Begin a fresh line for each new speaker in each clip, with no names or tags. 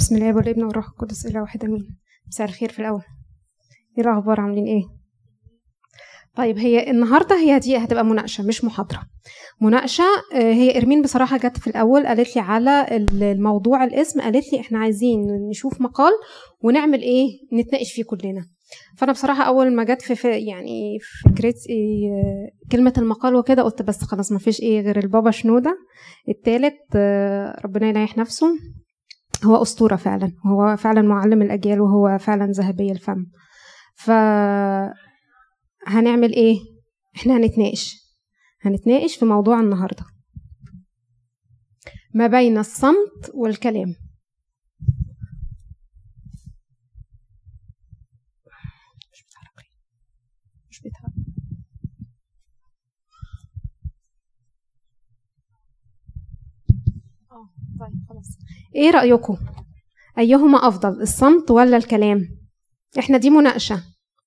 بسم الله والابن والروح القدس إله واحد أمين. مساء الخير في الأول. إيه الأخبار؟ عاملين إيه؟ طيب هي النهارده هي دي هتبقى مناقشة مش محاضرة. مناقشة آه، هي إرمين بصراحة جت في الأول قالت لي على الموضوع الاسم قالت لي إحنا عايزين نشوف مقال ونعمل إيه نتناقش فيه كلنا. فأنا بصراحة أول ما جت في, يعني فكرة إيه كلمة المقال وكده قلت بس خلاص ما فيش إيه غير البابا شنودة التالت آه، ربنا يريح نفسه. هو أسطورة فعلا. هو فعلا معلم الأجيال وهو فعلا ذهبي الفم. ف هنعمل إيه؟ إحنا هنتناقش. هنتناقش في موضوع النهارده. ما بين الصمت والكلام. آه طيب خلاص. إيه رأيكم؟ أيهما أفضل الصمت ولا الكلام؟ إحنا دي مناقشة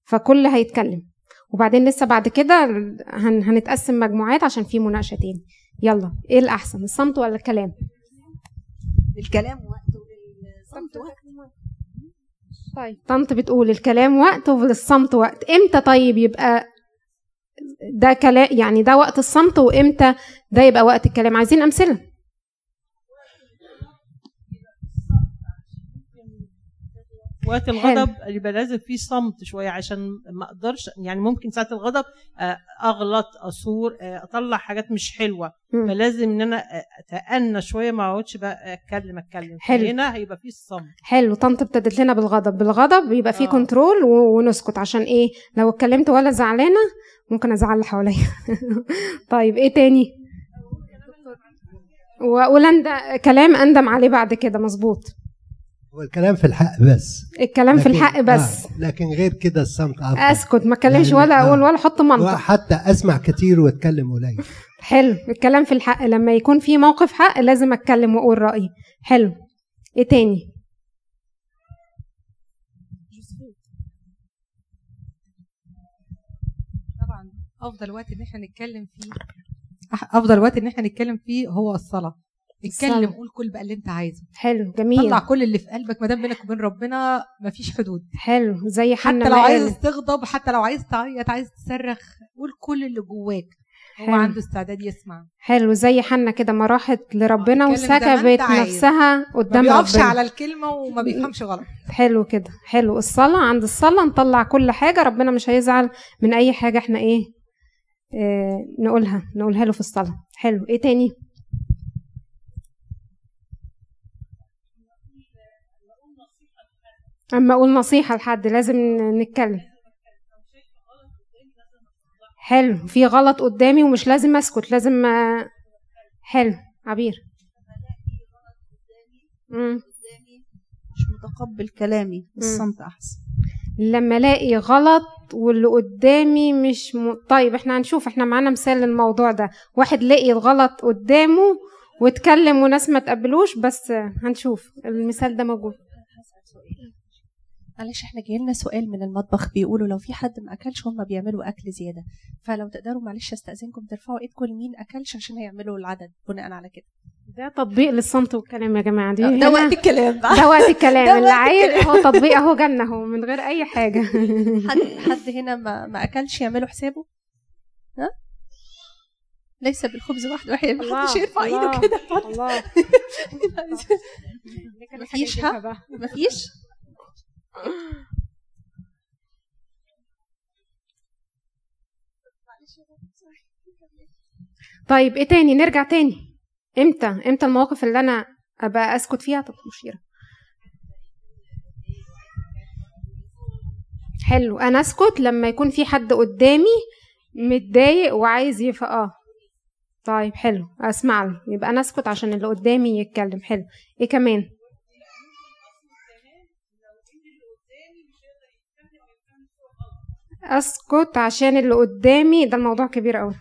فكل هيتكلم. وبعدين لسه بعد كده هن هنتقسم مجموعات عشان في مناقشة تاني. يلا إيه الأحسن الصمت ولا الكلام؟
الكلام وقت وللصمت وقت.
طيب طنط بتقول الكلام وقت وللصمت وقت. إمتى طيب يبقى ده كلام يعني ده وقت الصمت وإمتى ده يبقى وقت الكلام؟ عايزين أمثلة.
وقت الغضب يبقى لازم في صمت شوية عشان ما أقدرش يعني ممكن ساعة الغضب آه، أغلط اثور آه، أطلع حاجات مش
حلوة.
فلازم إن أنا أتأنى شوية ما أقعدش بقى أتكلم أتكلم.
حلو.
هنا هيبقى في الصمت
حلو. طنط ابتدت لنا بالغضب. بالغضب يبقى في
آه.
كنترول ونسكت. عشان إيه؟ لو اتكلمت ولا زعلانة ممكن أزعل اللي حواليا. طيب إيه تاني؟ واقول. كلام أندم عليه بعد كده. مظبوط.
هو الكلام في الحق بس.
الكلام في
لكن-
الحق بس.
آه لكن غير كده الصمت افضل
أسكت ما اتكلمش
يعني-
ولا أقول
آه.
ولا أحط منطق.
وحتى أسمع كتير وأتكلم قليل.
حلو. الكلام في الحق لما يكون في موقف حق لازم أتكلم وأقول رأيي. حلو. إيه تاني؟
طبعا أفضل وقت إن إحنا نتكلم فيه أفضل وقت إن إحنا نتكلم فيه هو الصلاة. اتكلم. قول كل بقى اللي انت عايزه.
حلو جميل.
طلع كل اللي في قلبك ما دام بينك وبين ربنا مفيش حدود.
حلو زي حنا
حتى لو عايز. تغضب حتى لو عايز تعيط عايز تصرخ قول كل اللي جواك. هو
حلو.
عنده استعداد يسمع.
حلو زي حنا كده ما راحت لربنا وسكبت
انت عايز.
نفسها
ما
قدام
بيقفش
ربنا.
على الكلمة وما بيفهمش غلط.
حلو كده حلو. الصلاة عند الصلاة نطلع كل حاجة ربنا مش هيزعل من أي حاجة إحنا إيه آه نقولها نقولها له في الصلاة. حلو. إيه تاني؟ أما أقول نصيحة لحد لازم نتكلم. حلو في غلط قدامي ومش لازم أسكت لازم آه، حلو عبير. مم.
مش متقبل كلامي الصمت أحسن.
لما ألاقي غلط واللي قدامي مش م... طيب إحنا هنشوف إحنا معانا مثال للموضوع ده. واحد لقي الغلط قدامه واتكلم وناس ما تقبلوش بس هنشوف المثال ده موجود.
معلش إحنا جاي لنا سؤال من المطبخ بيقولوا لو في حد ما أكلش هم بيعملوا أكل زيادة. فلو تقدروا معلش أستأذنكم ترفعوا إيدكم لمين أكلش عشان هيعملوا العدد بناء على كده.
ده تطبيق للصمت والكلام يا جماعة دي
ده
هنا-
وقت الكلام
ده وقت الكلام. اللي عايز. هو تطبيق أهو جنة أهو من غير أي حاجة.
حد حد هنا ما, ما أكلش يعملوا حسابه؟ ها؟ ليس بالخبز وحده واحد ما حدش يرفع
إيده
كده.
الله.
مفيش ها؟ مفيش
طيب إيه تاني؟ نرجع تاني. إمتى؟ إمتى المواقف اللي أنا أبقى أسكت فيها؟ طب مشيرة. حلو. أنا أسكت لما يكون في حد قدامي متضايق وعايز يف آه. طيب حلو. أسمع له. يبقى أنا أسكت عشان اللي قدامي يتكلم. حلو. إيه كمان؟ أسكت عشان اللي قدامي. ده الموضوع كبير قوي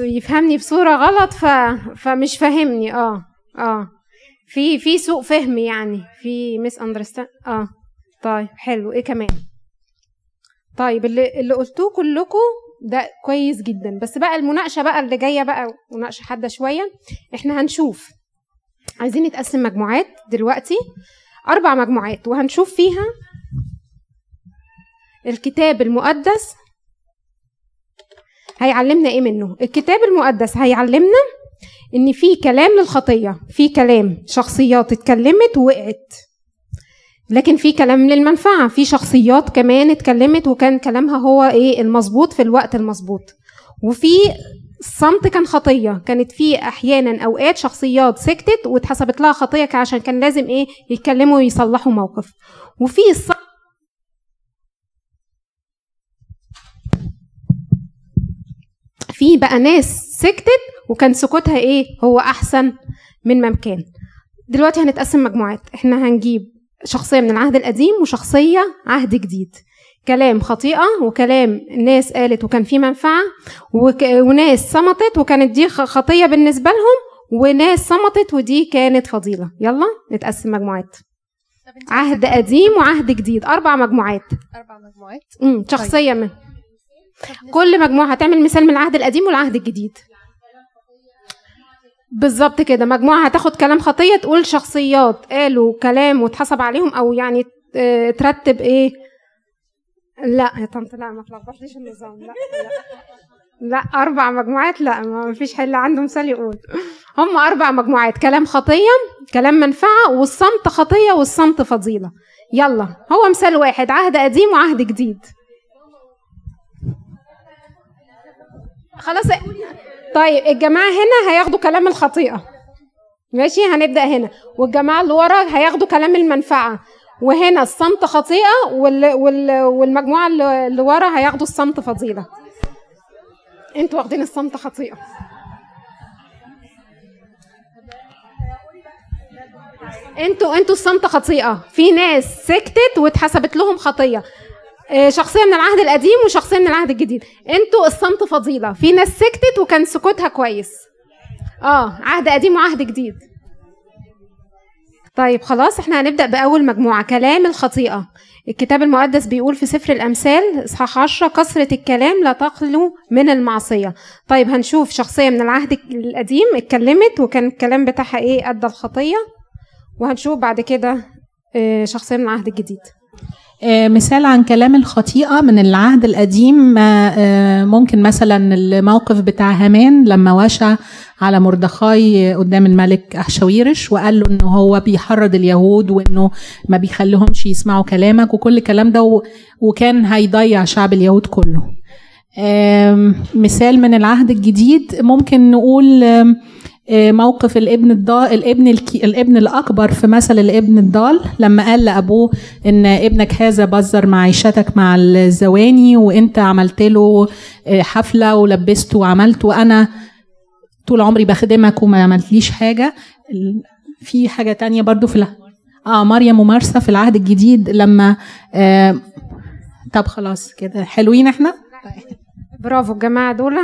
يفهمني بصورة غلط ف... فمش فاهمني. آه آه. في في سوء فهم يعني. في مس اندرستاند آه. طيب حلو. إيه كمان؟ طيب اللي اللي قلتوه كلكم ده كويس جدا. بس بقى المناقشة بقى اللي جاية بقى مناقشة حادة شوية. إحنا هنشوف. عايزين نتقسم مجموعات دلوقتي. أربع مجموعات وهنشوف فيها الكتاب المقدس. هيعلمنا إيه منه؟ الكتاب المقدس هيعلمنا إن في كلام للخطية في كلام شخصيات اتكلمت ووقعت لكن في كلام للمنفعة في شخصيات كمان اتكلمت وكان كلامها هو إيه؟ المظبوط في الوقت المظبوط. وفي الصمت كان خطية كانت في أحيانا أوقات شخصيات سكتت واتحسبت لها خطية عشان كان لازم إيه؟ يتكلموا ويصلحوا موقف. وفي الصمت في بقى ناس سكتت وكان سكوتها إيه؟ هو أحسن من ما كان. دلوقتي هنتقسم مجموعات. إحنا هنجيب شخصية من العهد القديم وشخصية عهد جديد. كلام خطيئة وكلام ناس قالت وكان فيه منفعة وك... وناس صمتت وكانت دي خطية بالنسبة لهم وناس صمتت ودي كانت فضيلة. يلا نتقسم مجموعات. عهد قديم وعهد جديد. أربع مجموعات.
أربع مجموعات.
امم شخصية من كل مجموعة هتعمل مثال من العهد القديم والعهد الجديد. بالظبط كده. مجموعة هتاخد كلام خطية تقول شخصيات قالوا كلام واتحسب عليهم أو يعني آه، ترتب إيه. لا يا طنط لا ما تلخبطليش النظام. لا لا. لا أربع مجموعات لا ما فيش حل عنده مثال يقول. هم أربع مجموعات كلام خطية كلام منفعة والصمت خطية والصمت فضيلة. يلا هو مثال واحد عهد قديم وعهد جديد. خلاص. طيب الجماعة هنا هياخدوا كلام الخطيئة. ماشي هنبدأ هنا. والجماعة اللي ورا هياخدوا كلام المنفعة. وهنا الصمت خطيئة وال... وال... والمجموعة اللي ورا هياخدوا الصمت فضيلة. أنتوا واخدين الصمت خطيئة. أنتوا أنتوا الصمت خطيئة. في ناس سكتت واتحسبت لهم خطية آه، شخصية من العهد القديم وشخصية من العهد الجديد. أنتوا الصمت فضيلة. في ناس سكتت وكان سكوتها كويس. آه عهد قديم وعهد جديد. طيب خلاص إحنا هنبدأ بأول مجموعة. كلام الخطيئة. الكتاب المقدس بيقول في سفر الأمثال إصحاح 10 كثرة الكلام لا تخلو من المعصية. طيب هنشوف شخصية من العهد القديم اتكلمت وكان الكلام بتاعها إيه أدى الخطية. وهنشوف بعد كده آه، شخصية من العهد الجديد.
آه، مثال عن كلام الخطيئة من العهد القديم آه، آه، ممكن مثلا الموقف بتاع هامان لما وشى على مردخاي قدام الملك أحشويرش وقال له إنه هو بيحرض اليهود وإنه ما بيخليهمش يسمعوا كلامك وكل الكلام ده وكان هيضيع شعب اليهود كله. مثال من العهد الجديد ممكن نقول آه، موقف الابن الضال الابن الكي... الابن الأكبر في مثل الابن الضال لما قال لأبوه إن ابنك هذا بزر معيشتك مع الزواني وإنت عملت له آه، حفلة ولبسته وعملت وأنا طول عمري بخدمك وما عملتليش حاجة. في حاجة تانية برضو في آه مريم ومارسا في العهد الجديد لما آه طب خلاص كده حلوين إحنا؟
برافو الجماعة دول.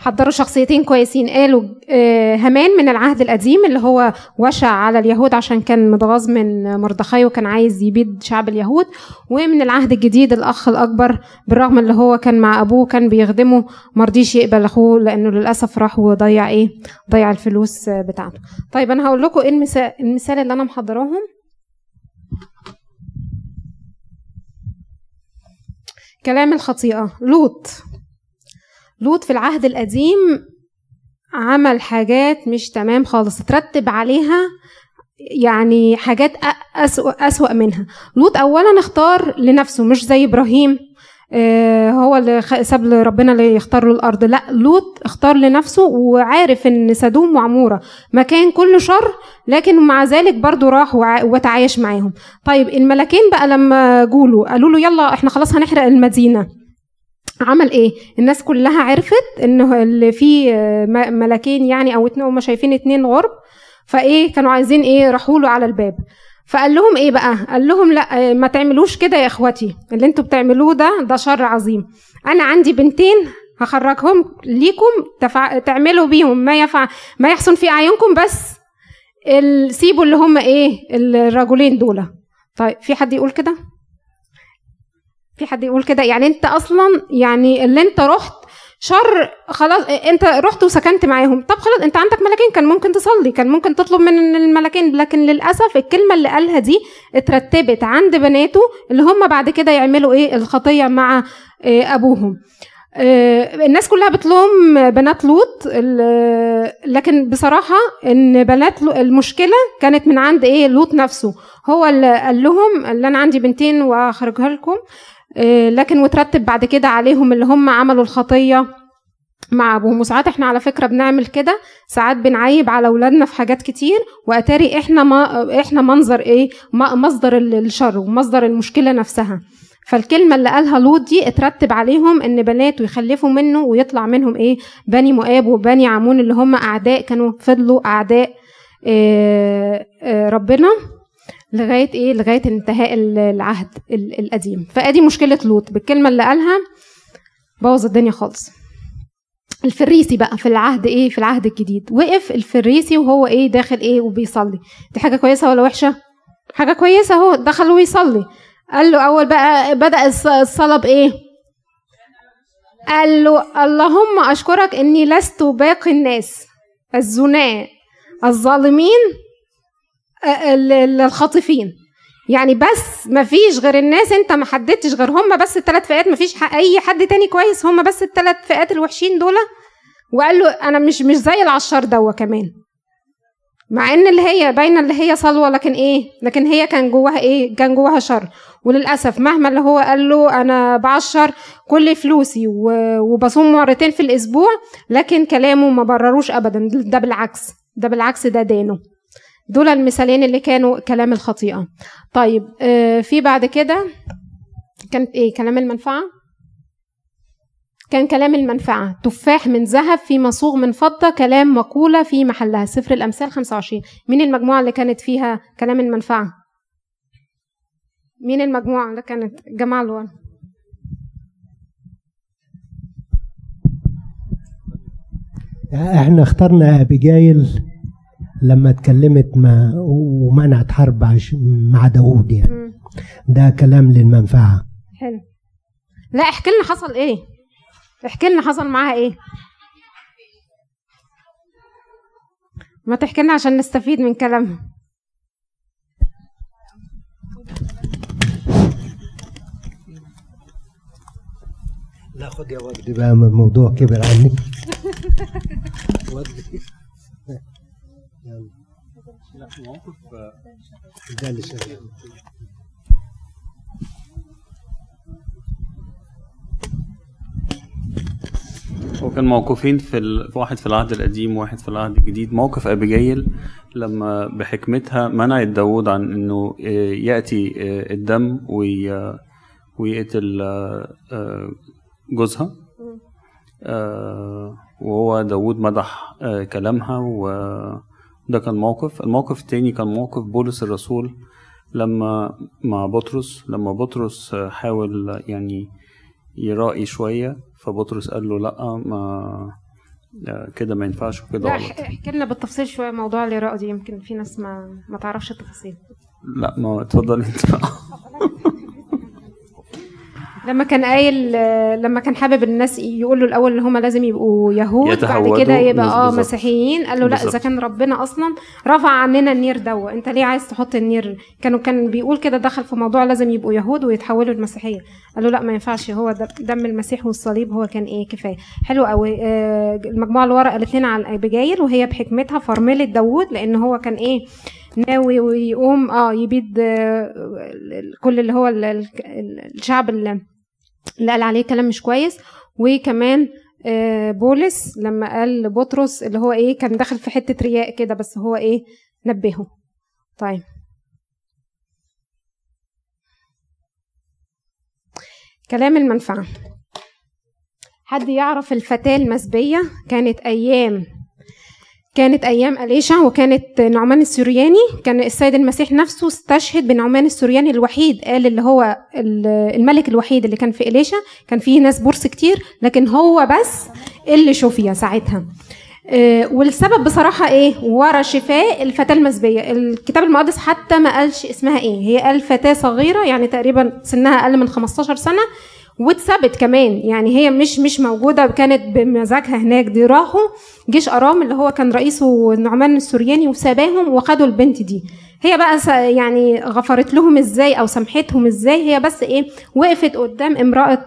حضروا شخصيتين كويسين. قالوا آه، هامان من العهد القديم اللي هو وشع على اليهود عشان كان متغاظ من مردخاي وكان عايز يبيد شعب اليهود. ومن العهد الجديد الأخ الأكبر بالرغم اللي هو كان مع أبوه كان بيخدمه مرضيش يقبل أخوه لأنه للأسف راح وضيع إيه ضيع الفلوس بتاعته. طيب أنا هقول لكم إيه المثال, المثال اللي أنا محضراهم كلام الخطيئة. لوط. لوط في العهد القديم عمل حاجات مش تمام خالص ترتب عليها يعني حاجات أسوأ, أسوأ منها. لوط أولا اختار لنفسه مش زي إبراهيم آه، هو اللي ساب لربنا اللي يختار له الأرض. لا لوط اختار لنفسه وعارف إن سدوم وعمورة مكان كله شر لكن مع ذلك برضو راح وتعايش معاهم. طيب الملكين بقى لما جوله قالوا له يلا إحنا خلاص هنحرق المدينة. عمل إيه؟ الناس كلها عرفت انه اللي في م- ملكين يعني أو اتنين هم شايفين اتنين غرب فإيه كانوا عايزين إيه راحوا له على الباب. فقال لهم إيه بقى؟ قال لهم لأ ما تعملوش كده يا إخواتي. اللي أنتوا بتعملوه ده ده شر عظيم. أنا عندي بنتين هخرجهم ليكم تفع... تعملوا بيهم ما يفع... ما يحسن في أعينكم بس. سيبوا اللي هم إيه الرجلين دول. طيب في حد يقول كده؟ في حد يقول كده؟ يعني انت أصلا يعني اللي انت رحت شر خلاص انت رحت وسكنت معاهم. طب خلاص انت عندك ملكين كان ممكن تصلي كان ممكن تطلب من الملكين لكن للأسف الكلمة اللي قالها دي اترتبت عند بناته اللي هم بعد كده يعملوا إيه؟ الخطية مع آه، أبوهم. آه، الناس كلها بتلوم بنات لوط لكن بصراحة إن بنات المشكلة كانت من عند إيه؟ لوط نفسه. هو اللي قال لهم اللي أنا عندي بنتين واخرجها لكم. لكن وترتب بعد كده عليهم اللي هم عملوا الخطية مع أبوهم. وساعات إحنا على فكرة بنعمل كده ساعات بنعيب على أولادنا في حاجات كتير وأتاري إحنا ما إحنا منظر إيه مصدر ال- الشر ومصدر المشكلة نفسها. فالكلمة اللي قالها لوط دي اترتب عليهم إن بناته يخلفوا منه ويطلع منهم إيه بني مؤاب وبني عمون اللي هم أعداء كانوا فضلوا أعداء آه آه ربنا. لغاية إيه؟ لغاية انتهاء ال- العهد ال- القديم. فأدي مشكلة لوط. بالكلمة اللي قالها بوظ الدنيا خالص. الفريسي بقى في العهد إيه؟ في العهد الجديد. وقف الفريسي وهو إيه؟ داخل إيه؟ وبيصلي. دي حاجة كويسة ولا وحشة؟ حاجة كويسة أهو. دخل ويصلي. قال له أول بقى بدأ الص- الصلاة بإيه؟ قال له اللهم أشكرك إني لست باقي الناس. الزناة الظالمين. ال- ال- الخاطفين. يعني بس ما فيش غير الناس انت ما حددتش غير هم بس الثلاث فئات ما فيش أي حد تاني كويس هم بس الثلاث فئات الوحشين دول. وقال له أنا مش مش زي العشار دوا كمان. مع إن اللي هي باينة اللي هي صلوة لكن إيه؟ لكن هي كان جواها إيه؟ كان جواها شر. وللأسف مهما اللي هو قال له أنا بعشر كل فلوسي وبصوم مرتين في الأسبوع لكن كلامه ما برروش ابدا. ده بالعكس ده بالعكس ده دانه. دول المثالين اللي كانوا كلام الخطيئة. طيب آه في بعد كده كانت إيه؟ كلام المنفعة؟ كان كلام المنفعة. تفاح من ذهب في مصوغ من فضة كلام مقولة في محلها. سفر الأمثال 25 مين المجموعة اللي كانت فيها كلام المنفعة؟ مين المجموعة اللي كانت؟ جماعة الورا
إحنا اخترنا أبيجايل. لما اتكلمت مع ومنعت حرب عش- مع داوود يعني. ده كلام للمنفعة.
حلو. لا احكي لنا حصل إيه. احكي لنا حصل معاها إيه. ما تحكي لنا عشان نستفيد من كلامها.
لا خد يا وجدي بقى الموضوع كبر عني. وجدي يلا. ده اللي شغال
وكان موقفين في ال... واحد في العهد القديم وواحد في العهد الجديد. موقف أبيجيل لما بحكمتها منعت داود عن إنه آه، يأتي آه، الدم وي... ويقتل آه، آه، جوزها. وهو داود مدح كلامها وده كان موقف. الموقف التاني كان موقف بولس الرسول لما مع بطرس لما بطرس حاول يعني يرائي شوية فبطرس قال له لأ ما كده ما ينفعش وكده
لا احكي لنا بالتفصيل شوية موضوع الإراءة دي يمكن في ناس ما ما تعرفش التفاصيل.
لأ ما اتفضل انت
لما كان قايل لما كان حابب الناس يقول له الأول إن هم لازم يبقوا يهود بعد كده يبقى
آه.
مسيحيين. قال له لا
إذا.
كان ربنا أصلا رفع عننا النير دوا. أنت ليه عايز تحط النير؟ كانوا كان بيقول كده دخل في موضوع لازم يبقوا يهود ويتحولوا للمسيحيه قال له لا ما ينفعش. هو دم المسيح والصليب هو كان إيه كفاية. حلو قوي آه، المجموعة اللي ورا قالت لنا على أبيجايل وهي بحكمتها فرملت داوود لأن هو كان إيه ناوي ويقوم آه يبيد آه، كل اللي هو ال- ال- الشعب اللي اللي قال عليه كلام مش كويس. وكمان آه، بولس لما قال لبطرس اللي هو إيه كان داخل في حتة رياء كده بس هو إيه نبهه. طيب. كلام المنفعة. حد يعرف الفتاة المسبية؟ كانت أيام كانت أيام اليشع وكانت نعمان السورياني كان السيد المسيح نفسه استشهد بنعمان السورياني الوحيد قال اللي هو ال- الملك الوحيد اللي كان في اليشع كان فيه ناس بورس كتير لكن هو بس اللي شفيا ساعتها. آه، والسبب بصراحة إيه؟ ورا شفاء الفتاة المسبية. الكتاب المقدس حتى ما قالش اسمها إيه. هي قال فتاة صغيرة يعني تقريبا سنها أقل من 15 سنة. واتثبت كمان. يعني هي مش مش موجودة كانت بمزاجها هناك. دي راحوا جيش أرام اللي هو كان رئيسه النعمان السورياني وساباهم وخدوا البنت دي. هي بقى يعني غفرت لهم إزاي أو سامحتهم إزاي؟ هي بس إيه وقفت قدام امرأة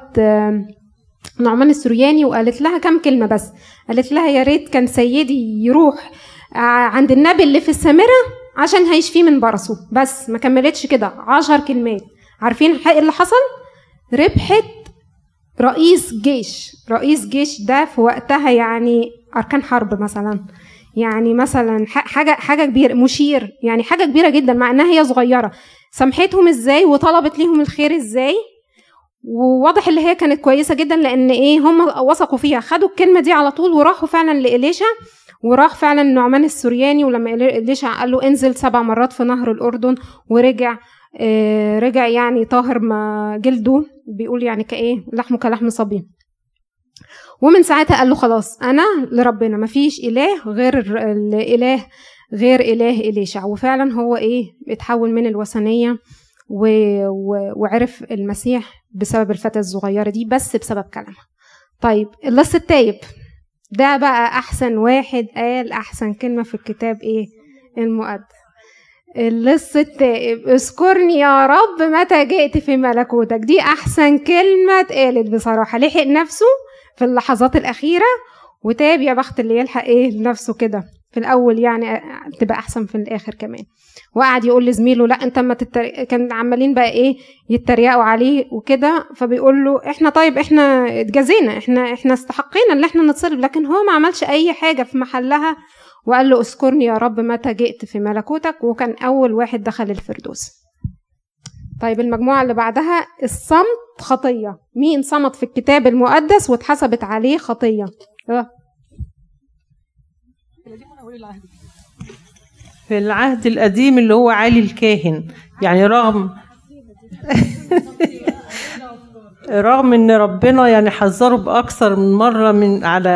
نعمان السورياني وقالت لها كام كلمة بس. قالت لها يا ريت كان سيدي يروح ع- عند النبي اللي في السامرة عشان هيشفيه من برصه. بس ما كملتش كده. عشر كلمات. عارفين إيه اللي حصل؟ ربحت رئيس جيش. رئيس جيش ده في وقتها يعني أركان حرب مثلا. يعني مثلا ح- حاجة حاجة كبيرة مشير. يعني حاجة كبيرة جدا مع إنها هي صغيرة. سامحتهم إزاي؟ وطلبت ليهم الخير إزاي؟ وواضح اللي هي كانت كويسة جدا لأن إيه هم وثقوا فيها. خدوا الكلمة دي على طول وراحوا فعلا لإليشا. وراح فعلا النعمان السورياني ولما إلي- إليشا قال له انزل سبع مرات في نهر الأردن ورجع. رجع يعني طاهر ما جلده بيقول يعني كإيه لحمه كلحم صبي. ومن ساعتها قال له خلاص أنا لربنا مفيش إله غير الإله غير إله إليشع. وفعلا هو إيه اتحول من الوثنية و... و... وعرف المسيح بسبب الفتاة الصغيرة دي بس بسبب كلامها. طيب اللص التايب. ده بقى أحسن واحد قال أحسن كلمة في الكتاب إيه؟ المقدس. اللص التائب. اذكرني يا رب متى جئت في ملكوتك. دي أحسن كلمة اتقالت بصراحة. لحق نفسه في اللحظات الأخيرة وتاب يا بخت اللي يلحق إيه لنفسه كده. في الأول يعني تبقى أحسن في الآخر كمان. وقعد يقول لزميله لا أنت ما تتر... كان عمالين بقى إيه يتريقوا عليه وكده. فبيقول له إحنا طيب إحنا اتجازينا. إحنا إحنا استحقينا إن إحنا نتصلب لكن هو ما عملش أي حاجة في محلها. وقال له اذكرني يا رب متى جئت في ملكوتك وكان أول واحد دخل الفردوس. طيب المجموعة اللي بعدها الصمت خطية. مين صمت في الكتاب المقدس واتحسبت عليه خطية؟ آه.
في العهد القديم اللي هو علي الكاهن يعني رغم رغم إن ربنا يعني حذره بأكثر من مرة من على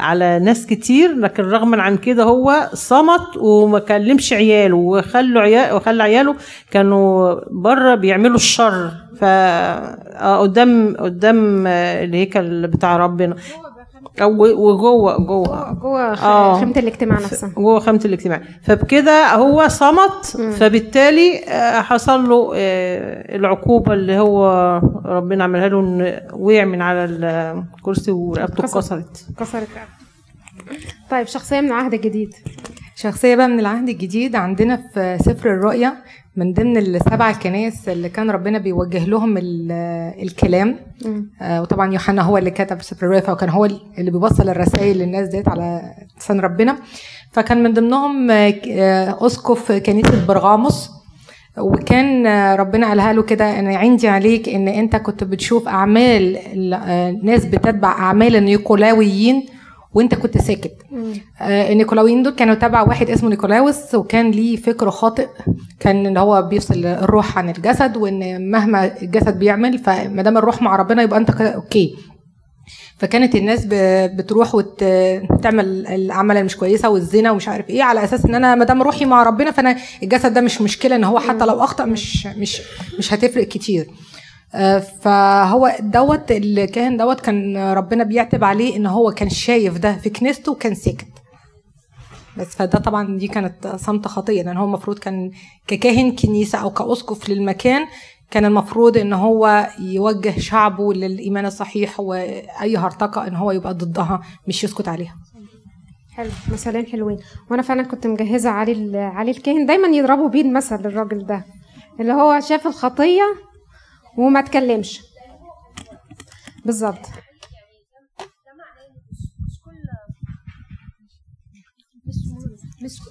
على ناس كتير لكن رغما عن كده هو صمت وما كلمش عياله وخلوا عيال وخلى عياله كانوا بره بيعملوا الشر. ف آه، قدام قدام آه، الهيكل بتاع ربنا. أو وجوه جوه.
جوه
آه.
خيمة الاجتماع نفسها.
جوه خيمة الاجتماع. فبكده هو صمت فبالتالي آه، حصل له آه، العقوبة اللي هو ربنا عملها له إن وقع من على الكرسي ورقبته
كسر.
اتكسرت.
كسرت طيب شخصية من العهد الجديد
شخصية بقى من العهد الجديد عندنا في سفر الرؤيا من ضمن السبع كنائس اللي كان ربنا بيوجه لهم ال- الكلام. آه، وطبعا يوحنا هو اللي كتب سفر الرؤيا فكان هو اللي بيوصل الرسائل للناس ديت على لسان ربنا. فكان من ضمنهم آه، آه، أسقف كنيسة برغاموس. وكان ربنا قالها له كده أنا عندي عليك إن أنت كنت بتشوف أعمال ال- ناس بتتبع أعمال النيقولاويين وانت كنت ساكت. آه، النيكولاويين دول كانوا تبع واحد اسمه نيكولاوس وكان ليه فكر خاطئ. كان إن هو بيفصل الروح عن الجسد وإن مهما الجسد بيعمل فما دام الروح مع ربنا يبقى أنت okay. فكانت الناس بتروح وتعمل الأعمال اللي مش كويسة والزنا ومش عارف إيه على أساس إن أنا ما دام روحي مع ربنا فأنا الجسد ده مش مشكلة إن هو حتى لو أخطأ مش مش مش هتفرق كتير. فهو دوت الكاهن دوت كان ربنا بيعتب عليه إن هو كان شايف ده في كنيسته وكان ساكت. بس فده طبعا دي كانت صمت خطيه لأن هو المفروض كان ككاهن كنيسة أو كأسقف للمكان كان المفروض إن هو يوجه شعبه للإيمان الصحيح وأي هرطقة إن هو يبقى ضدها مش يسكت عليها.
حلو مثالين حلوين. وأنا فعلا كنت مجهزة علي علي الكاهن. دايما يضربوا بيه المثل للراجل ده اللي هو شاف الخطية وما اتكلمش بالظبط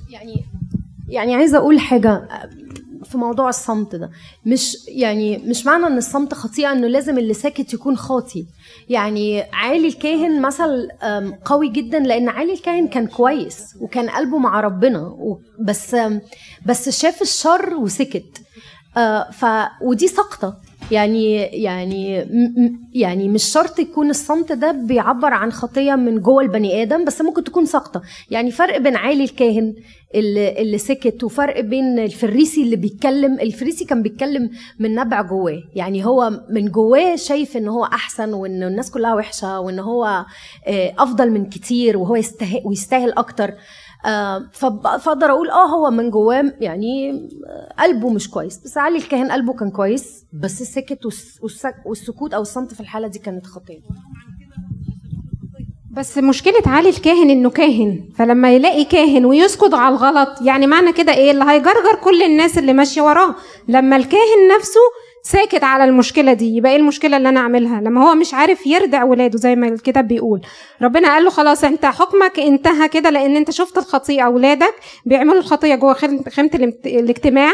يعني يعني عايزة أقول حاجة في موضوع الصمت ده. مش يعني مش معنى إن الصمت خطيئة إنه لازم اللي ساكت يكون خاطي. يعني عالي الكاهن مثل قوي جدا لأن عالي الكاهن كان كويس وكان قلبه مع ربنا بس بس شاف الشر وسكت. آه، ف ودي سقطة. يعني يعني يعني مش شرط يكون الصمت ده بيعبر عن خطية من جوه البني آدم بس ممكن تكون ساقطة. يعني فرق بين عالي الكاهن اللي, اللي سكت وفرق بين الفريسي اللي بيتكلم. الفريسي كان بيتكلم من نبع جواه. يعني هو من جواه شايف إن هو أحسن وإن الناس كلها وحشة وإن هو آه، أفضل من كتير وهو يستحق ويستاهل أكتر. فأقدر أقول آه هو من جواه يعني آه، قلبه مش كويس. بس علي الكاهن قلبه كان كويس بس والسك- والسكوت أو الصمت في الحالة دي كانت خطيه
بس مشكلة علي الكاهن إنه كاهن. فلما يلاقي كاهن ويسكت على الغلط يعني معنى كده إيه؟ اللي هيجرجر كل الناس اللي ماشية وراه. لما الكاهن نفسه ساكت على المشكلة دي. يبقى إيه المشكلة اللي أنا أعملها؟ لما هو مش عارف يردع ولاده زي ما الكتاب بيقول. ربنا قال له خلاص أنت حكمك انتهى كده لأن أنت شفت الخطيئة. أولادك بيعملوا الخطية جوه خيمة الاجتماع.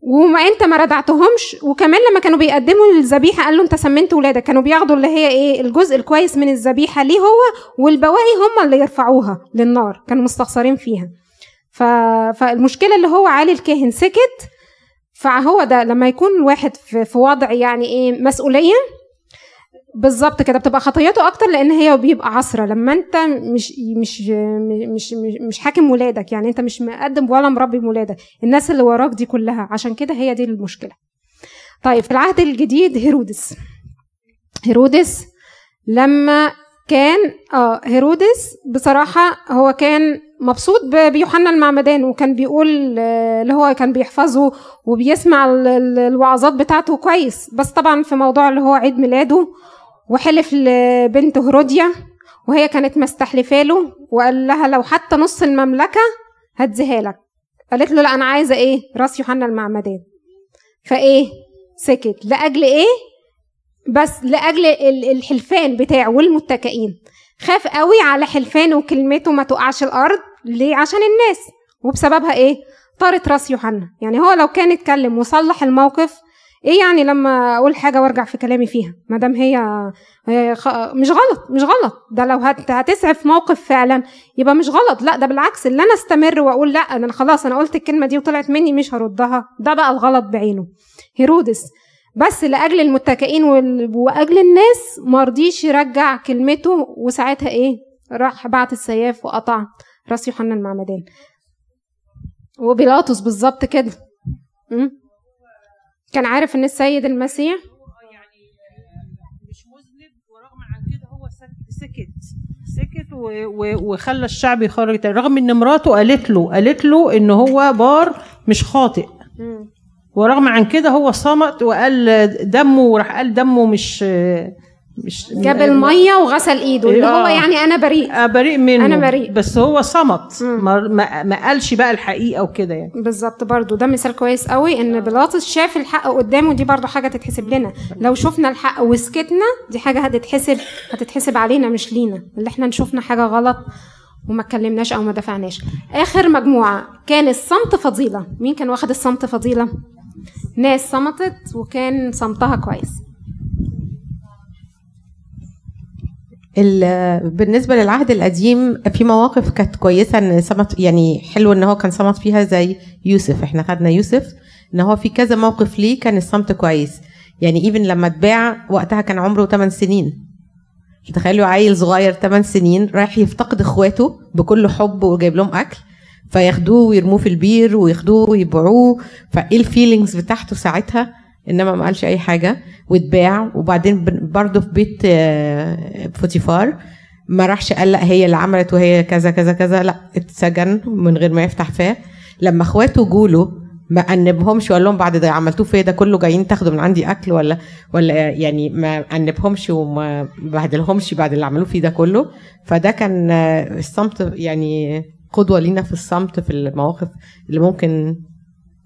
وما أنت ما ردعتهمش. وكمان لما كانوا بيقدموا الذبيحة قال له أنت سمنت ولادك. كانوا بياخدوا اللي هي إيه الجزء الكويس من الذبيحة ليه هو والبواقي هم اللي يرفعوها للنار. كانوا مستخسرين فيها. ف... فالمشكلة اللي هو علي الكاهن سكت. فهو ده لما يكون الواحد في, في وضع يعني إيه مسؤولية بالظبط كده بتبقى خطيته أكتر لأن هي بيبقى عصرة. لما أنت مش مش مش مش, مش حاكم ولادك يعني أنت مش مقدم ولا مربي ولادك الناس اللي وراك دي كلها. عشان كده هي دي المشكلة. طيب في العهد الجديد هيرودس. هيرودس لما كان آه هيرودس بصراحة هو كان مبسوط بيوحنا المعمدان وكان بيقول آه، اللي هو كان بيحفظه وبيسمع ال- ال- الوعظات بتاعته كويس. بس طبعا في موضوع اللي هو عيد ميلاده وحلف لبنت هروديا وهي كانت مستحلفة له وقال لها لو حتى نص المملكة هديها لك. قالت له لا أنا عايزة إيه؟ رأس يوحنا المعمدان. فإيه؟ سكت. لأجل إيه؟ بس لأجل ال- الحلفان بتاعه والمتكئين. خاف قوي على حلفانه وكلمته ما تقعش الأرض. ليه؟ عشان الناس. وبسببها إيه؟ طارت راس يوحنا. يعني هو لو كان اتكلم وصلح الموقف إيه يعني لما أقول حاجة وأرجع في كلامي فيها؟ ما دام هي مش غلط مش غلط. ده لو هت هتسعف موقف فعلا يبقى مش غلط. لا ده بالعكس. اللي أنا استمر وأقول لا أنا خلاص أنا قلت الكلمة دي وطلعت مني مش هردها. ده بقى الغلط بعينه. هيرودس بس لأجل المتكئين وأجل الناس ما رضيش يرجع كلمته وساعتها إيه راح بعت السياف وقطع راس يوحنا المعمدان. وبيلاطس بالظبط كده? كان عارف إن السيد المسيح
مش مذنب ورغم عن كده هو سك- سكت. سكت وخلى الشعب يخرج رغم إن مراته قالت له قالت له إن هو بار مش خاطئ. ورغم عن كده هو صمت وقال دمه وراح قال دمه مش مش
جاب المية وغسل إيده اللي هو
آه.
يعني أنا بريء.
آه، بريء منه.
أنا بريء.
بس هو صمت. ما, ما, ما قالش بقى الحقيقة وكده يعني.
بالظبط برضو ده مثال كويس قوي إن بيلاطس شاف الحق قدامه دي برضو حاجة تتحسب لنا. لو شفنا الحق وسكتنا دي حاجة هتتحسب هتتحسب علينا مش لينا. اللي إحنا شفنا حاجة غلط وما اتكلمناش أو ما دفعناش. آخر مجموعة كان الصمت فضيلة. مين كان واخد الصمت فضيلة؟ ناس صمتت وكان صمتها كويس.
ال- بالنسبة للعهد القديم في مواقف كانت كويسة إن صمت يعني حلو إن هو كان صمت فيها زي يوسف. إحنا خدنا يوسف إن هو في كذا موقف ليه كان الصمت كويس. يعني ايفن لما اتباع وقتها كان عمره 8 سنين. تخيلوا عيل صغير 8 سنين رايح يفتقد إخواته بكل حب وجايب لهم أكل. فياخدوه ويرموه في البير وياخدوه ويبيعوه. فإيه ال feelings بتاعته ساعتها؟ إنما ما قالش أي حاجة. واتباع. وبعدين برضه في بيت آه، فوتيفار. ما راحش قال لأ هي اللي عملت وهي كذا كذا كذا. لأ اتسجن من غير ما يفتح فاه لما أخواته جوله ما أنبهمش وقال لهم بعد ده عملتوه فيا ده كله جايين تاخدوا من عندي أكل ولا ولا يعني ما أنبهمش وما بهدلهمش بعد اللي عملوه فيه ده كله. فده كان آه، الصمت يعني قدوة لينا في الصمت في المواقف اللي ممكن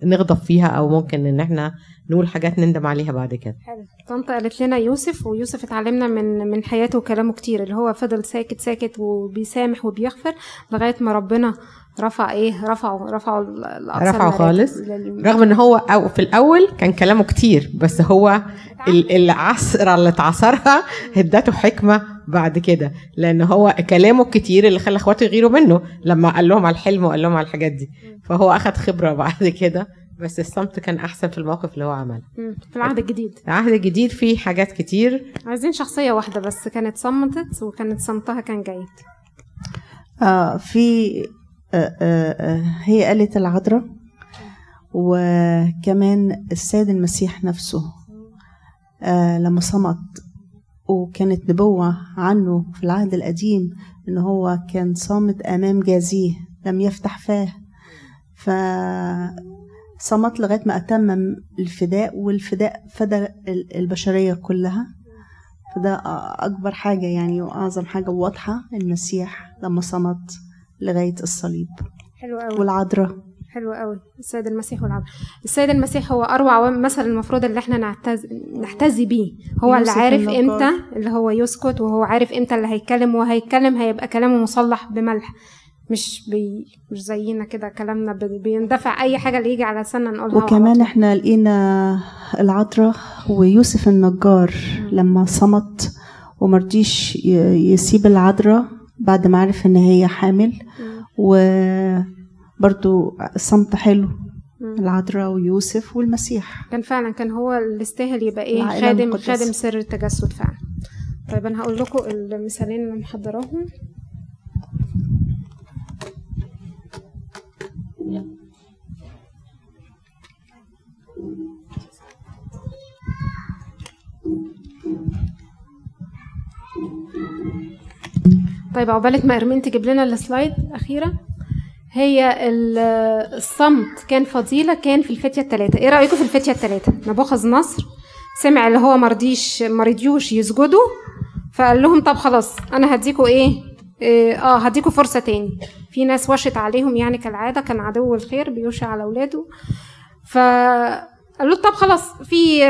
نغضب فيها أو ممكن إن إحنا نقول حاجات نندم عليها بعد كده.
حلو. طنط قالت لنا يوسف ويوسف اتعلمنا من من حياته وكلامه كتير اللي هو فضل ساكت ساكت وبيسامح وبيغفر لغاية ما ربنا رفع إيه رفعه رفعه الاقصى
رفعه
المراتب
خالص.
لل-
رغم إن هو أو في الأول كان كلامه كتير بس هو ال- العصر اللي اتعصرها ادته حكمة بعد كده لأن هو كلامه الكتير اللي خلى اخواته يغيروا منه لما قال لهم على الحلم وقال لهم على الحاجات دي. فهو أخد خبرة بعد كده. بس الصمت كان أحسن في الموقف اللي هو عمله.
في العهد الجديد.
العهد الجديد فيه حاجات كتير.
عايزين شخصية واحدة بس كانت صمتت وكانت صمتها كان جيد.
آه في آه آه آه هي قالت العذراء وكمان السيد المسيح نفسه آه لما صمت وكانت نبوة عنه في العهد القديم إن هو كان صامت أمام جازيه لم يفتح فاه. فصمت لغاية ما أتمم الفداء والفداء فدى ال- البشرية كلها. فده أكبر حاجة يعني وأعظم حاجة واضحة المسيح لما صمت لغاية الصليب.
حلو قوي
والعذراء.
حلو قوي السيد المسيح والعبد السيد المسيح هو أروع مثل المفروض اللي إحنا نعتز نحتذي بيه. هو اللي عارف. إمتى اللي هو يسكت وهو عارف إمتى اللي هيتكلم وهيتكلم هيبقى كلامه مصلح بملح. مش بي مش زينا كده كلامنا بي- بيندفع أي حاجة اللي يجي على لساننا نقولها
وكمان. إحنا لقينا العذراء ويوسف النجار لما صمت ومرضيش يسيب العذراء بعد ما عرف إن هي حامل. وبرضو صمت حلو العذراء ويوسف والمسيح.
كان فعلا كان هو اللي يستاهل يبقى
إيه
خادم. خادم سر التجسد فعلا. طيب أنا هقول لكم المثالين اللي محضراهم. طيب عقبالة ما أرمين تجيب لنا السلايد الاخيره هي ال- الصمت كان فضيلة كان في الفتية التلاتة. إيه رأيكم في الفتية التلاتة؟ نبوخذ نصر. سمع اللي هو مرضيش مرضيوش يسجدوا فقال لهم طب خلاص أنا هديكوا إيه؟ إيه، آه هديكوا فرصة تاني. في ناس وشت عليهم يعني كالعادة كان عدو الخير بيوشي على أولاده. فقال له طب خلاص في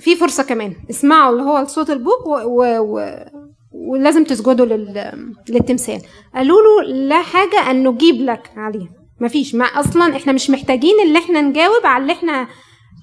في فرصة كمان. اسمعوا اللي هو صوت البوق و, و, و ولازم تسجدوا لل... للتمثال. قالوا له لا حاجة أن نجيب لك عليه. مفيش. ما أصلا إحنا مش محتاجين اللي إحنا نجاوب على اللي إحنا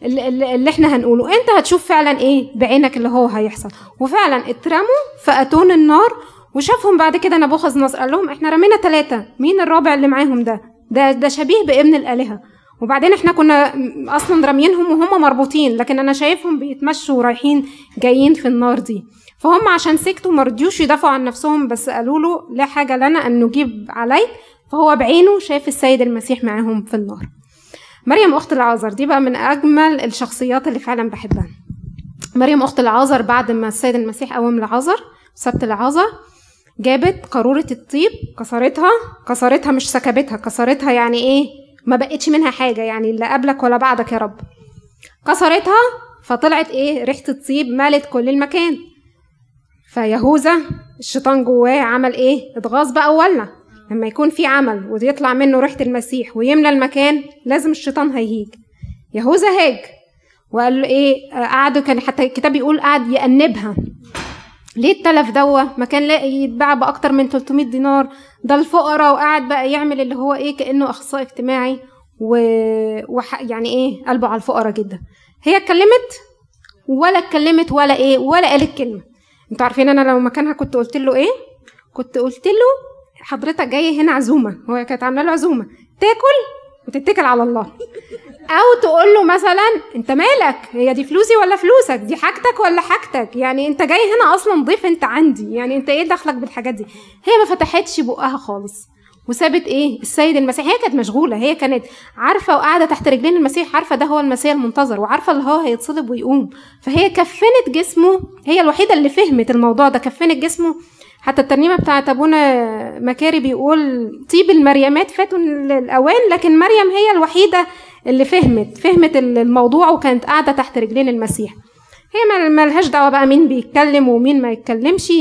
اللي, إحنا هنقوله. أنت هتشوف فعلا إيه بعينك اللي هو هيحصل. وفعلا اترموا في أتون النار وشافهم بعد كده نبوخذ نصر قال لهم إحنا رمينا ثلاثة مين الرابع اللي معاهم ده؟ ده ده شبيه بابن الآلهة. وبعدين إحنا كنا أصلا راميينهم وهم مربوطين لكن أنا شايفهم بيتمشوا رايحين جايين في النار دي. فهم عشان سكتوا مرضيوش يدافعوا عن نفسهم بس قالوا له لا حاجة لنا أن نجيب عليك فهو بعينه شاف السيد المسيح معاهم في النار. مريم أخت العازر دي بقى من أجمل الشخصيات اللي فعلا بحبها. مريم أخت العازر بعد ما السيد المسيح قوم العازر سبت العازر جابت قارورة الطيب كسرتها كسرتها مش سكبتها كسرتها يعني إيه؟ ما بقتش منها حاجة يعني لا قبلك ولا بعدك يا رب. كسرتها فطلعت إيه؟ ريحة الطيب مالت كل المكان. فيهوذا الشيطان جواه عمل إيه؟ إتغاظ بقى وولع. لما يكون في عمل ويطلع منه ريحة المسيح ويملى المكان لازم الشيطان هيهيج. يهوذا هاج وقال له إيه؟ قعدوا كان حتى الكتاب بيقول قعد يأنبها. ليه التلف دوا ما كان لاقي يتباع بأكتر من 300 دينار. ده الفقراء وقعد بقى يعمل اللي هو إيه كأنه أخصائي اجتماعي و... وح... يعني إيه قلبه على الفقراء جدا. هي اتكلمت ولا اتكلمت ولا إيه ولا قالت كلمة. أنتوا عارفين أنا لو مكانها كنت قلت له إيه؟ كنت قلت له حضرتك جاي هنا عزومة. هو كانت عاملة له عزومة. تاكل وتتكل على الله. أو تقول له مثلا أنت مالك؟ هي دي فلوسي ولا فلوسك؟ دي حاجتك ولا حاجتك؟ يعني أنت جاي هنا أصلا ضيف أنت عندي. يعني أنت إيه دخلك بالحاجات دي؟ هي ما فتحتش بقها خالص. وسابت إيه؟ السيد المسيح. هي كانت مشغولة. هي كانت عارفة وقاعدة تحت رجلين المسيح عارفة ده هو المسيح المنتظر وعارفة اللي هو هيتصلب ويقوم. فهي كفنت جسمه. هي الوحيدة اللي فهمت الموضوع ده. كفنت جسمه. حتى الترنيمة بتاعت أبونا مكاري بيقول طيب المريمات فاتوا الاوان لكن مريم هي الوحيدة اللي فهمت فهمت الموضوع وكانت قاعدة تحت رجلين المسيح. هي ملهاش دعوة بقى مين بيتكلم ومين ما يتكلمش.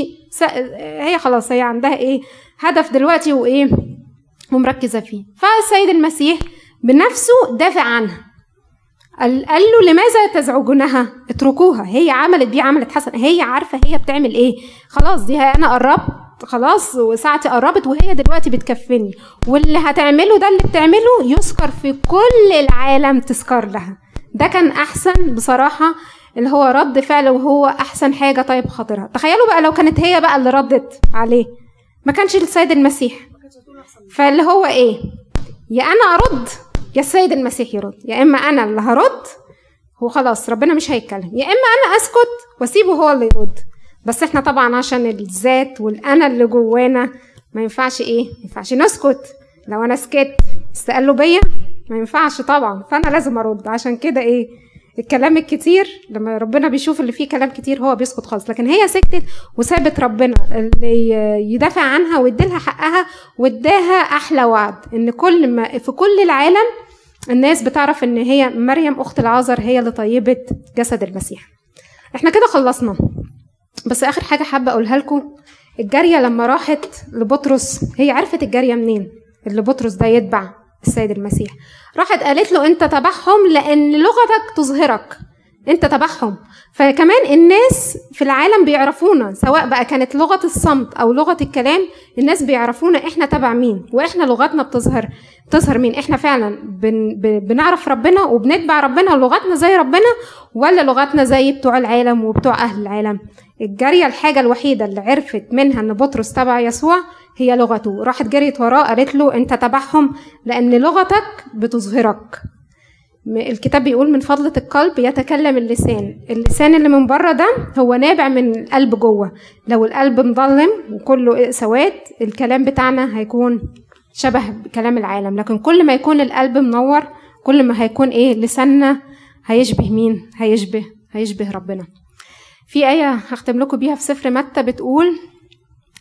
هي خلاص هي عندها إيه؟ هدف دلوقتي وإيه؟ ومركزة فيه. فالسيد المسيح بنفسه دافع عنها. قال له لماذا تزعجونها؟ اتركوها. هي عملت دي عملت حسن هي عارفة هي بتعمل إيه. خلاص دي أنا قربت. خلاص وساعتي قربت وهي دلوقتي بتكفني واللي هتعمله ده اللي بتعمله يذكر في كل العالم تذكر لها. ده كان أحسن بصراحة اللي هو رد فعل وهو أحسن حاجة طيب خاطرها. تخيلوا بقى لو كانت هي بقى اللي ردت عليه. ما كانش السيد المسيح. فاللي هو إيه؟ يا أنا أرد يا السيد المسيح يرد. يا إما أنا اللي هرد هو خلاص ربنا مش هيتكلم. يا إما أنا أسكت وأسيبه هو اللي يرد. بس إحنا طبعا عشان الذات والأنا اللي جوانا ما ينفعش إيه؟ ما ينفعش نسكت. لو أنا سكت استقلوا بيا؟ ما ينفعش طبعا. فأنا لازم أرد. عشان كده إيه؟ الكلام الكتير لما ربنا بيشوف اللي فيه كلام كتير هو بيسكت خالص. لكن هي سكتت وسابت ربنا اللي يدافع عنها ويديلها حقها واداها أحلى وعد. إن كل ما في كل العالم الناس بتعرف إن هي مريم أخت العازر هي اللي طيبت جسد المسيح. إحنا كده خلصنا. بس آخر حاجة حابة أقولها لكم. الجارية لما راحت لبطرس هي عرفت الجارية منين؟ اللي بطرس ده يتبع السيد المسيح. راحت قالت له أنت تبعهم لأن لغتك تظهرك. أنت تبعهم. فكمان الناس في العالم بيعرفونا سواء بقى كانت لغة الصمت أو لغة الكلام الناس بيعرفونا إحنا تبع مين وإحنا لغتنا بتظهر بتظهر مين. إحنا فعلا بن بنعرف ربنا وبنتبع ربنا ولغتنا زي ربنا ولا لغتنا زي بتوع العالم وبتوع أهل العالم. الجارية الحاجة الوحيدة اللي عرفت منها إن بطرس تبع يسوع هي لغته. راحت جريت وراه قالت له أنت تبعهم لأن لغتك بتظهرك. الكتاب بيقول من فضلة القلب يتكلم اللسان. اللسان اللي من بره ده هو نابع من القلب جوه. لو القلب مظلم وكله سواد الكلام بتاعنا هيكون شبه كلام العالم. لكن كل ما يكون القلب منور كل ما هيكون إيه لساننا هيشبه مين؟ هيشبه هيشبه ربنا. في آية هختم لكم بيها في سفر متى بتقول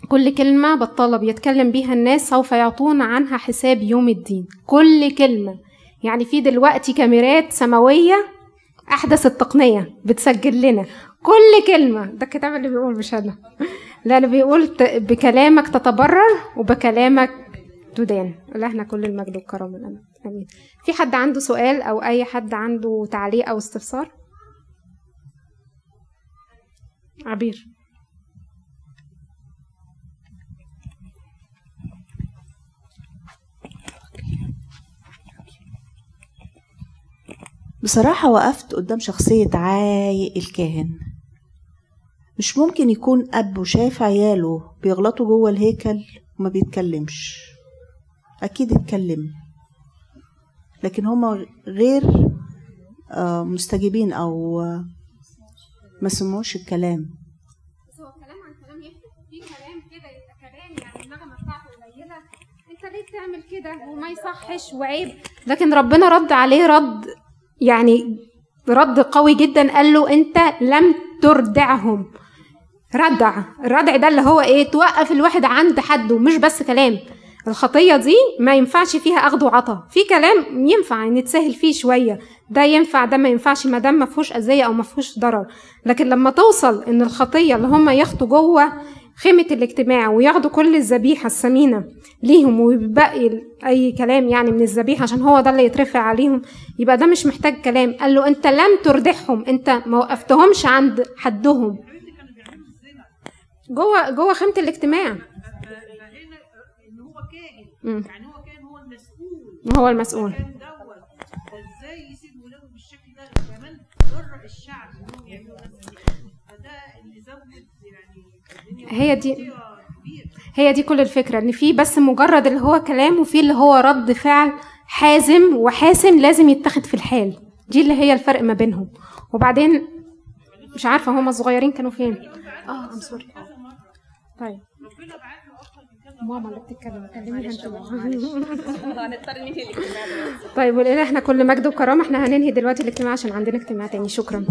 كل كلمة بطالة بيتكلم بيها الناس سوف يعطون عنها حساب يوم الدين. كل كلمة. يعني في دلوقتي كاميرات سماوية أحدث التقنية بتسجل لنا. كل كلمة. ده الكتاب اللي بيقول مش أنا. لا اللي بيقول بكلامك تتبرر وبكلامك تدان. إلهنا كل المجد والكرم آمين. في حد عنده سؤال أو أي حد عنده تعليق أو استفسار؟ عبير.
بصراحة وقفت قدام شخصية عاي الكاهن. مش ممكن يكون أب وشايف عياله بيغلطوا جوه الهيكل وما بيتكلمش. أكيد اتكلم. لكن هما غير مستجيبين أو ما سمعوش الكلام.
بس هو الكلام عن كلام يفرق. في كلام كده يبقى كلام يعني النغمه بتاعته قليله انت ليه بتعمل كده؟ وما يصحش وعيب. لكن ربنا رد عليه رد يعني رد قوي جدا. قال له انت لم تردعهم. ردع. الردع ده اللي هو إيه؟ توقف الواحد عند حده. مش بس كلام. الخطية دي ما ينفعش فيها أخذ وعطا. في كلام ينفع نتسهل فيه شوية. ده ينفع ده ما ينفعش ما دام ما فيهوش أذية أو ما فيهوش ضرر. لكن لما توصل إن الخطية اللي هم ياخدوا جوه خيمة الاجتماع وياخدوا كل الذبيحة الثمينة ليهم ويبقي أي كلام يعني من الذبيحة عشان هو ده اللي يترفع عليهم يبقى ده مش محتاج كلام. قال له أنت لم تردحهم أنت ما وقفتهمش عند حدهم. جوه جوه خيمة الاجتماع. مم.
يعني هو كان هو المسؤول.
هو المسؤول.
كان دوت. إزاي يسيب ولاده بالشكل ده كمان جرأ الشعب انهم يعملوا نفس فده اللي زود يعني
هي دي هي دي كل الفكرة إن في بس مجرد اللي هو كلام وفي اللي هو رد فعل حازم وحاسم لازم يتاخد في الحال. دي اللي هي الفرق ما بينهم. وبعدين مش عارفة هما الصغيرين كانوا فين. آه ام سوري طيب. ماما اللي بتتكلم. كلميها انت
هنضطر ننهي الاجتماع.
طيب ولان إحنا كل مجد وكرامة. إحنا هننهي دلوقتي الاجتماع عشان عندنا اجتماع تاني. شكرا.